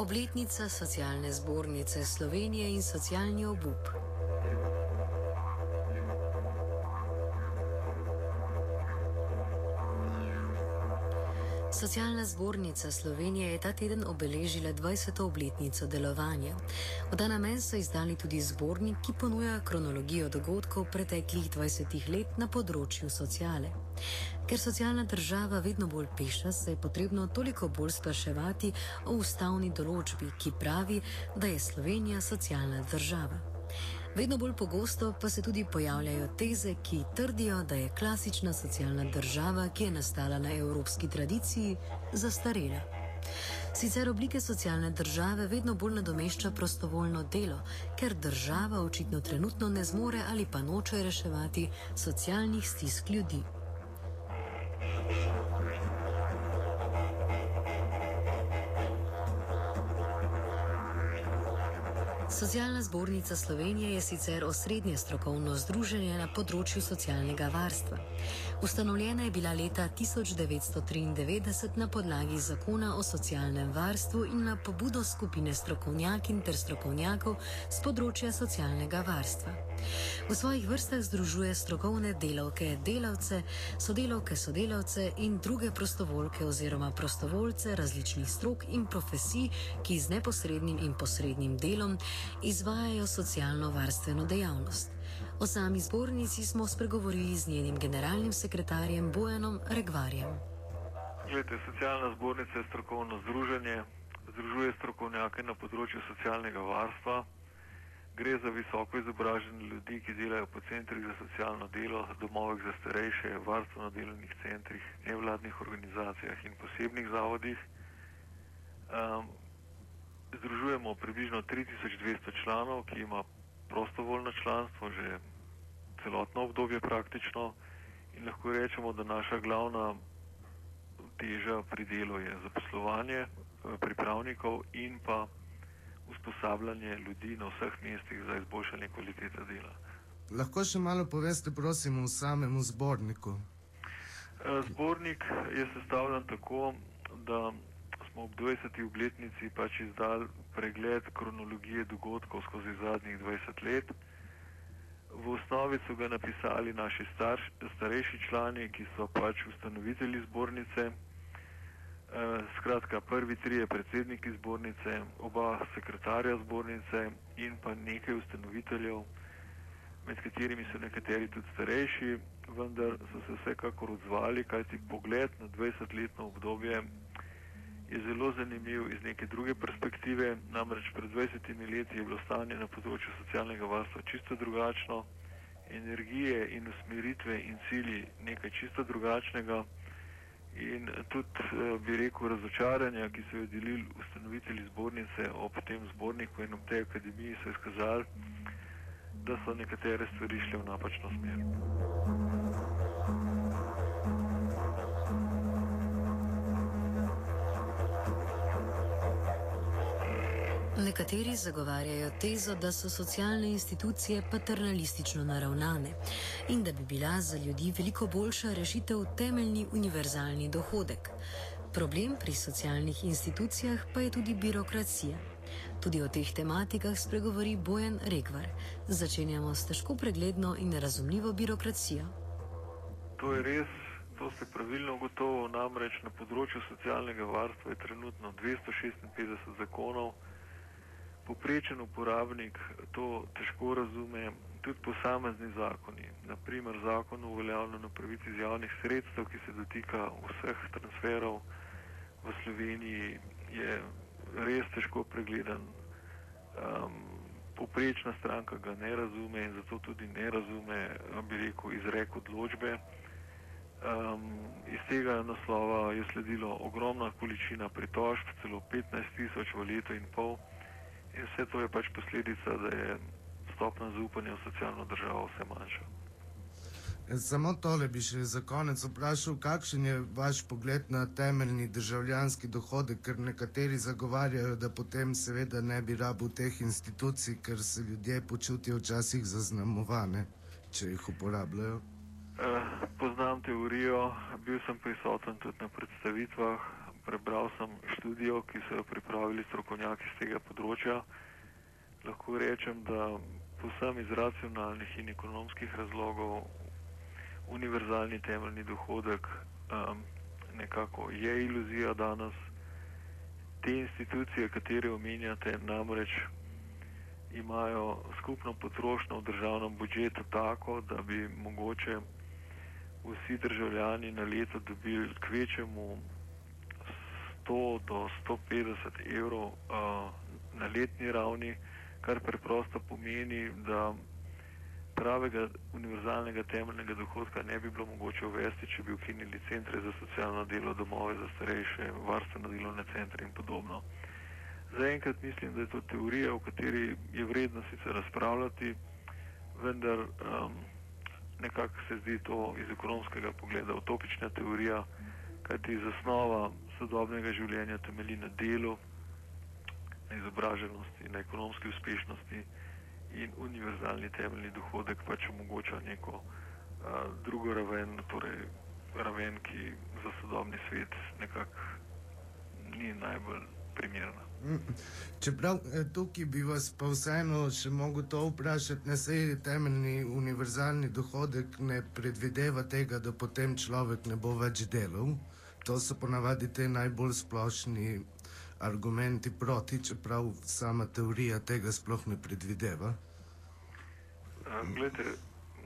Obletnica socialne zbornice Slovenije in socialni obup. Socialna zbornica Slovenije je ta teden obeležila 20. obletnico delovanja. V ta namen so izdali tudi zbornik, ki ponuja kronologijo dogodkov preteklih 20 let na področju sociale. Ker socialna država vedno bolj peša, se je potrebno toliko bolj spraševati o ustavni določbi, ki pravi, da je Slovenija socialna država. Vedno bolj pogosto pa se tudi pojavljajo teze, ki trdijo, da je klasična socialna država, ki je nastala na evropski tradiciji, zastarela. Sicer oblike socialne države vedno bolj nadomešča prostovoljno delo, ker država očitno trenutno ne zmore ali pa noče reševati socialnih stisk ljudi. Socialna zbornica Slovenije je sicer osrednje strokovno združenje na področju socialnega varstva. Ustanovljena je bila leta 1993 na podlagi zakona o socialnem varstvu in na pobudo skupine strokovnjakin ter strokovnjakov z področja socialnega varstva. V svojih vrstah združuje strokovne delavke, delavce, sodelavke, sodelavce in druge prostovoljke oziroma prostovoljce različnih strok in profesij, ki z neposrednim in posrednim delom izvajajo socialno varstveno dejavnost. O sami zbornici smo spregovorili z njenim generalnim sekretarjem Bojanom Regvarjem. Glede, socialna zbornica je strokovno združenje, združuje strokovnjake na področju socialnega varstva. Gre za visoko izobražene ljudi, ki delajo po centrih za socialno delo, domovih za starejše, varstveno-delovnih centrih, nevladnih organizacijah in posebnih zavodih. Um, združujemo približno 3200 članov, ki ima prostovoljno članstvo že celotno obdobje praktično in lahko rečemo, da naša glavna teža pri delu je zaposlovanje eh, pripravnikov in pa usposabljanje ljudi na vseh mestih za izboljšanje kvalitete dela. Lahko še malo poveste, prosim, o samem zborniku. Eh, zbornik je sestavljen tako, da smo ob 20. obletnici pač izdali pregled kronologije dogodkov skozi zadnjih 20 let. V osnovi so ga napisali naši starš, starejši člani, ki so pač ustanovitelji zbornice. E, skratka, prvi tri je predsedniki zbornice, oba sekretarja zbornice in pa nekaj ustanoviteljev, med katerimi so nekateri tudi starejši, vendar so se vsekakor odzvali, kajti pogled na 20-letno obdobje je zelo zanimiv iz neke druge perspektive. Namreč pred 20 leti je bilo stanje na področju socialnega varstva čisto drugačno, energije in usmeritve in cilji nekaj čisto drugačnega. In tudi eh, bi rekel razočaranja, ki so jo delili ustanovitelji zbornice ob tem zborniku in ob tej akademiji, so izkazali, da so nekatere stvari šle v napačno smer. Nekateri zagovarjajo tezo, da so socialne institucije paternalistično naravnane in da bi bila za ljudi veliko boljša rešitev temeljni univerzalni dohodek. Problem pri socialnih institucijah pa je tudi birokracija. Tudi o teh tematikah spregovori Bojan Rekvar. Začenjamo s težko pregledno in razumljivo birokracijo. To je res, to ste pravilno ugotovili, namreč na področju socialnega varstva je trenutno 256 zakonov poprečen uporabnik to težko razume, tudi posamezni zakoni, naprimer zakon o uveljavljanju pravic iz javnih sredstev, ki se dotika vseh transferov v Sloveniji, je res težko pregledan. Um, poprečna stranka ga ne razume in zato tudi ne razume, bi rekel, izrek odločbe. Um, iz tega naslova je sledilo ogromna količina pritožb, celo 15 tisoč v letu in pol. In vse to je pač posledica, da je stopna zaupanja v socialno državo vse manjša. Samo tole bi še za konec vprašal, kakšen je vaš pogled na temeljni državljanski dohodek, ker nekateri zagovarjajo, da potem seveda ne bi rabil teh institucij, ker se ljudje počutijo včasih zaznamovane, če jih uporabljajo. Eh, poznam teorijo, bil sem prisoten tudi na predstavitvah, prebral sem študijo, ki so jo pripravili strokovnjaki z tega področja. Lahko rečem, da posem iz racionalnih in ekonomskih razlogov univerzalni temeljni dohodek um, nekako je iluzija danes. Te institucije, katere omenjate, namreč imajo skupno potrošnjo v državnem budžetu tako, da bi mogoče vsi državljani na leto dobili kvečemu 100 do 150 evrov uh, na letni ravni, kar preprosto pomeni, da pravega univerzalnega temeljnega dohodka ne bi bilo mogoče uvesti, če bi ukinili centre za socialno delo, domove za starejše, varstveno delovne centre in podobno. Zaenkrat mislim, da je to teorija, o kateri je vredno sicer razpravljati, vendar um, nekako se zdi to iz ekonomskega pogleda utopična teorija, kajti zasnova sodobnega življenja temelji na delu, na izobraženosti, na ekonomski uspešnosti in univerzalni temeljni dohodek pač omogoča neko uh, drugo raven, torej raven, ki za sodobni svet nekako ni najbolj primerna. Čeprav eh, tukaj bi vas pa vseeno še mogel to vprašati, ne se je temeljni univerzalni dohodek ne predvideva tega, da potem človek ne bo več delal. To so ponavadi te najbolj splošni argumenti proti, čeprav sama teorija tega sploh ne predvideva. Glede,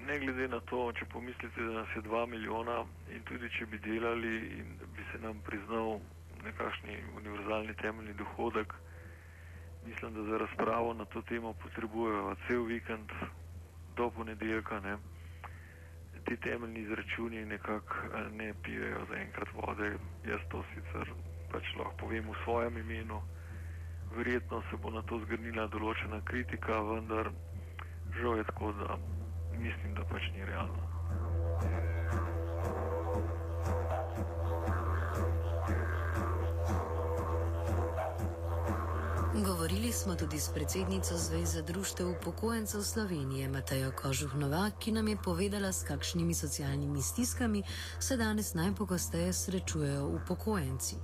ne glede na to, če pomislite, da nas je dva milijona in tudi če bi delali in bi se nam priznal nekakšni univerzalni temeljni dohodek. Mislim, da za razpravo na to temo potrebujejo cel vikend do ponedeljka. Ne. Ti temeljni izračuni nekako eh, ne pijejo za enkrat vode. Jaz to sicer pač lahko povem v svojem imenu. Verjetno se bo na to zgrnila določena kritika, vendar žal je tako, da mislim, da pač ni realno. Smo tudi s predsednico Zveze društev upokojencev Slovenije, Matejo Kožuhnova, ki nam je povedala, s kakšnimi socialnimi stiskami se danes najpogosteje srečujejo upokojenci.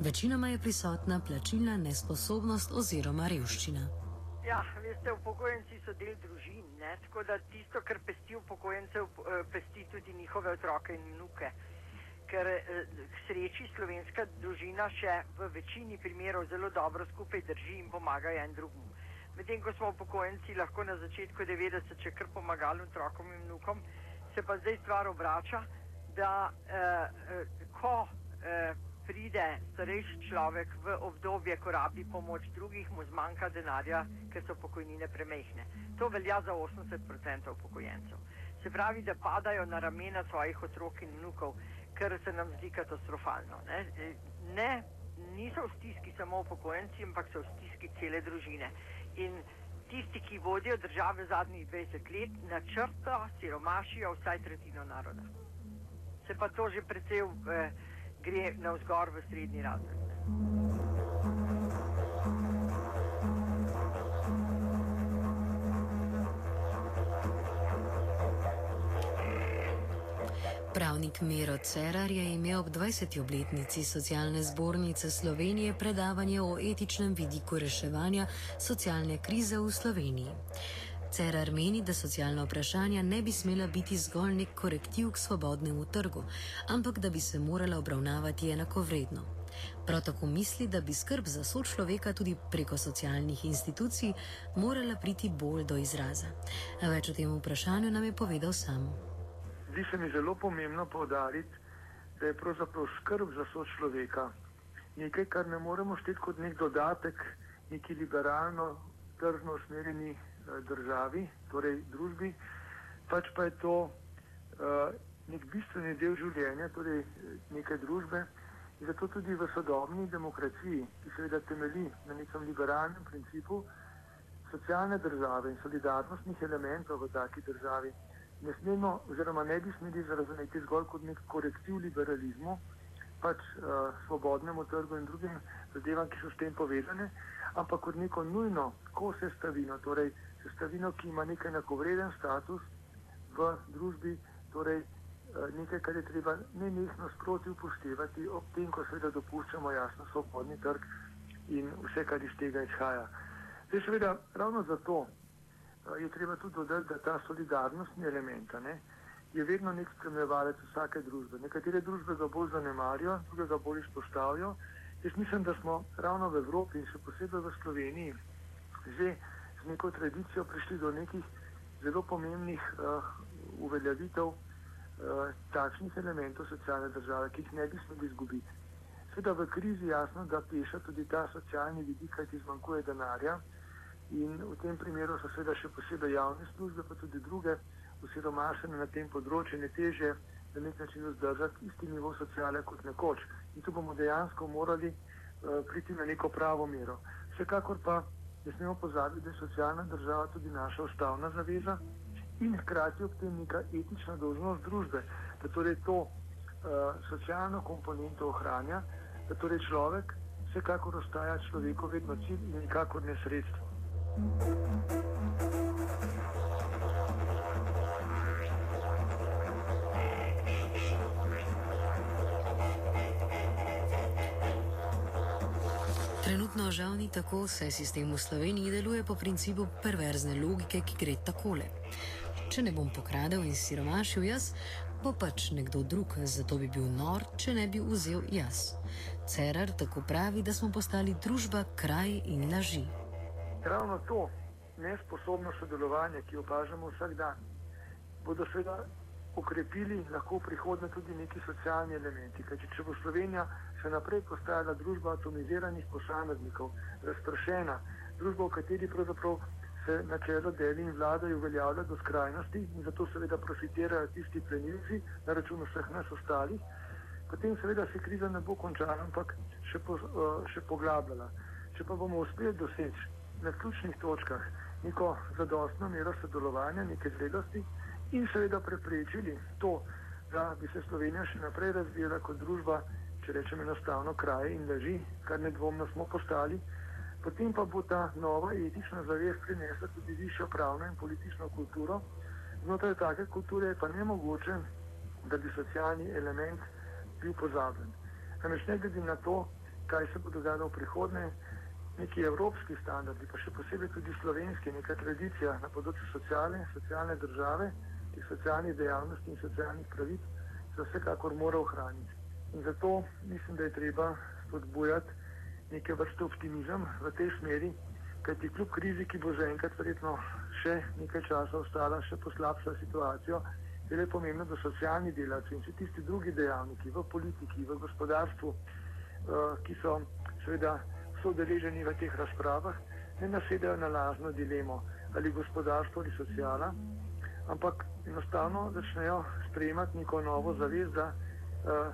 Večinoma je prisotna plačilna nesposobnost oziroma revščina. Ja, veste, upokojenci so del družin, ne? tako da tisto, kar pesti upokojencev, eh, pesti tudi njihove otroke in vnuke ker eh, k sreči slovenska družina še v večini primerov zelo dobro skupaj drži in pomaga en drugmu. Medtem ko smo upokojenci lahko na začetku 90 še kar pomagali otrokom in vnukom, se pa zdaj stvar obrača, da eh, eh, ko eh, pride starejši človek v obdobje, ko rabi pomoč drugih, mu zmanjka denarja, ker so pokojnine premehne. To velja za 80% upokojencev. Se pravi, da padajo na ramena svojih otrok in vnukov kar se nam zdi katastrofalno. Ne? ne, niso v stiski samo upokojenci, ampak so v stiski cele družine. In tisti, ki vodijo države zadnjih 20 let, načrto siromašijo vsaj tretjino naroda. Se pa to že precej eh, gre na vzgor v srednji razred. Pravnik Miro Cerar je imel ob 20. obletnici socialne zbornice Slovenije predavanje o etičnem vidiku reševanja socialne krize v Sloveniji. Cerar meni, da socialna vprašanja ne bi smela biti zgolj nek korektiv k svobodnemu trgu, ampak da bi se morala obravnavati enakovredno. Prav tako misli, da bi skrb za sočloveka tudi preko socialnih institucij morala priti bolj do izraza. Več o tem vprašanju nam je povedal sam zdi se mi zelo pomembno povdariti, da je pravzaprav skrb za sočloveka nekaj, kar ne moremo šteti kot nek dodatek neki liberalno, tržno usmerjeni eh, državi, torej družbi, pač pa je to uh, nek bistveni del življenja, torej eh, neke družbe. In zato tudi v sodobni demokraciji, ki seveda temelji na nekem liberalnem principu socialne države in solidarnostnih elementov v taki državi, ne smemo, oziroma ne bi smeli razumeti zgolj kot nek korektiv liberalizmu, pač uh, svobodnemu trgu in drugim zadevam, ki so s tem povezane, ampak kot neko nujno kosestavino, torej sestavino, ki ima nek enakovreden status v družbi, torej nekaj, kar je treba nenehno sproti upoštevati, ob tem, ko seveda dopuščamo jasno svobodni trg in vse, kar iz tega izhaja. Zdaj, seveda, ravno zato je treba tudi dodati, da ta solidarnostni element ne, je vedno nek spremljevalec vsake družbe. Nekatere družbe ga bolj zanemarijo, druge ga bolj izpostavijo. Jaz mislim, da smo ravno v Evropi in še posebej v Sloveniji že z neko tradicijo prišli do nekih zelo pomembnih uh, uveljavitev uh, takšnih elementov socialne države, ki jih ne bi smeli izgubiti. Sveda v krizi jasno, da peša tudi ta socialni vidik, kajti zmanjkuje denarja in v tem primeru so seveda še posebej javne službe, pa tudi druge osiromašene na tem področju in je teže na nek način vzdržati isti nivo sociale kot nekoč. In tu bomo dejansko morali uh, priti na neko pravo mero. Vsekakor pa ne smemo pozabiti, da je socialna država tudi naša ustavna zaveza in hkrati ob tem neka etična dožnost družbe, da torej to uh, socialno komponento ohranja, da torej človek vsekakor ostaja človeku vedno cilj in nikakor ne sredstvo. Trenutno žal ni tako, saj sistem v Sloveniji deluje po principu perverzne logike, ki gre takole. Če ne bom pokradel in siromašil jaz, bo pač nekdo drug, zato bi bil nor, če ne bi vzel jaz. Cerar tako pravi, da smo postali družba kraj in laži. Ravno to nesposobno sodelovanje, ki opažamo vsak dan, bodo seveda okrepili lahko v prihodnje tudi neki socialni elementi. Kajti, če bo Slovenija še naprej postajala družba atomiziranih posameznikov, razpršena, družba, v kateri pravzaprav se načelo deli in vladajo uveljavlja do skrajnosti in zato seveda profitirajo tisti plenilci na račun vseh nas ostalih, potem seveda se kriza ne bo končala, ampak še, po, uh, še poglabljala. Če pa bomo uspeli doseči na ključnih točkah neko zadostno mero sodelovanja, neke zredosti in seveda preprečili to, da bi se Slovenija še naprej razvijala kot družba, če rečem enostavno, kraje in leži, kar nedvomno smo postali, potem pa bo ta nova etična zavest prinesla tudi višjo pravno in politično kulturo. Znotraj take kulture je pa ne mogoče, da bi socialni element bil pozabljen. Namreč ne glede na to, kaj se bo dogajalo v prihodnje, neki evropski standardi, pa še posebej tudi slovenski, neka tradicija na področju socialne, socialne države, teh socialnih dejavnosti in socialnih pravic, se vsekakor mora ohraniti. In zato mislim, da je treba spodbujati neke vrste optimizem v tej smeri, kajti kljub krizi, ki bo zaenkrat verjetno še nekaj časa ostala, še poslabša situacijo, je le pomembno, da socialni delavci in vsi tisti drugi dejavniki v politiki, v gospodarstvu, uh, ki so seveda so udeleženi v teh razpravah, ne nasedajo na lažno dilemo ali gospodarstvo ali sociala, ampak enostavno začnejo sprejemati neko novo zavest, da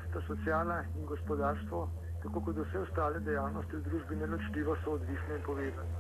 sta sociala in gospodarstvo, tako kot vse ostale dejavnosti v družbi, neločljivo so odvisne in povezane.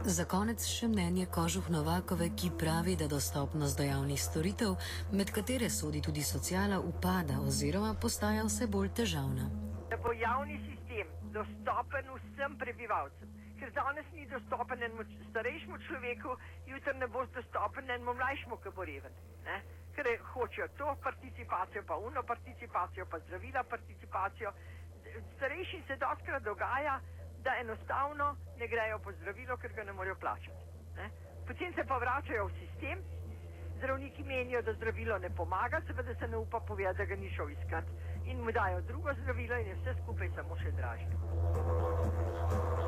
Za konec še mnenje Kožuh Novakove, ki pravi, da dostopnost do javnih storitev, med katere sodi tudi socijala, upada oziroma postaja vse bolj težavna. Da bo javni sistem dostopen vsem prebivalcem, ker danes ni dostopen enemu starejšemu človeku, jutri ne bo dostopen enemu mlajšemu, ki bo reven. Ne? Ker hočejo to participacijo, pa uno participacijo, pa zdravila participacijo. Starejšim se doskrat dogaja, da enostavno ne grejo po zdravilo, ker ga ne morejo plačati. Ne? Potem se pa vračajo v sistem, zdravniki menijo, da zdravilo ne pomaga, seveda se ne upa povedati, da ga ni šel iskat in mu dajo drugo zdravilo in je vse skupaj samo še dražje.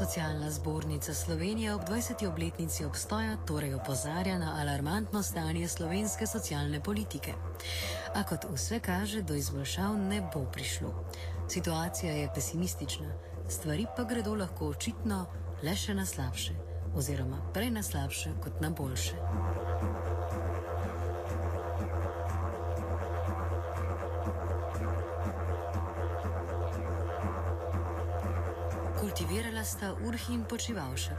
Socialna zbornica Slovenije ob 20. obletnici obstoja torej opozarja na alarmantno stanje slovenske socialne politike. A kot vse kaže, do izboljšav ne bo prišlo. Situacija je pesimistična, stvari pa gredo lahko očitno le še na slabše, oziroma prej na slabše kot na boljše. Kultivirala sta Urhi in Počivalšek.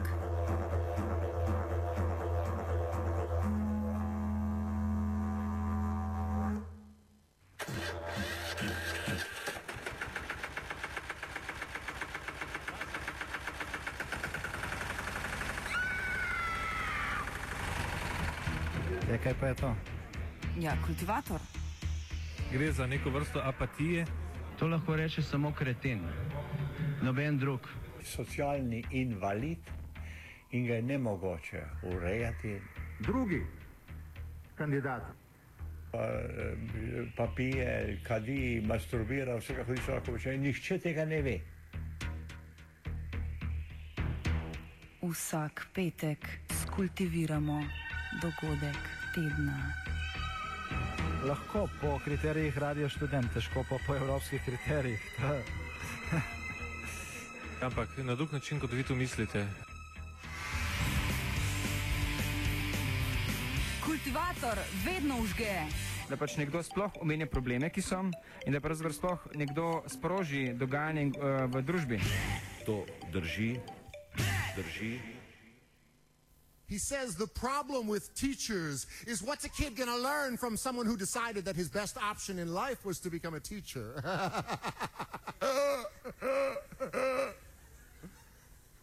Ja, kaj pa je to? Ja, kultivator. Gre za neko vrsto apatije. To lahko reče samo kreten, noben drug. Socialni invalid in ga je ne mogoče urejati. Drugi kandidat. Pa, pa pije, kadi, masturbira, vse kako hoče lahko počne. Nihče tega ne ve. Vsak petek skultiviramo dogodek tedna. Lahko po kriterijih radio študent, težko pa po evropskih kriterijih. Ampak na drug način, kot vi to mislite. Kultivator vedno užge. Da pač nekdo sploh omenja probleme, ki so, in da pravzaprav sploh nekdo sproži dogajanje uh, v družbi. To drži, drži. He says the problem with teachers is what's a kid going to learn from someone who decided that his best option in life was to become a teacher?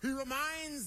he reminds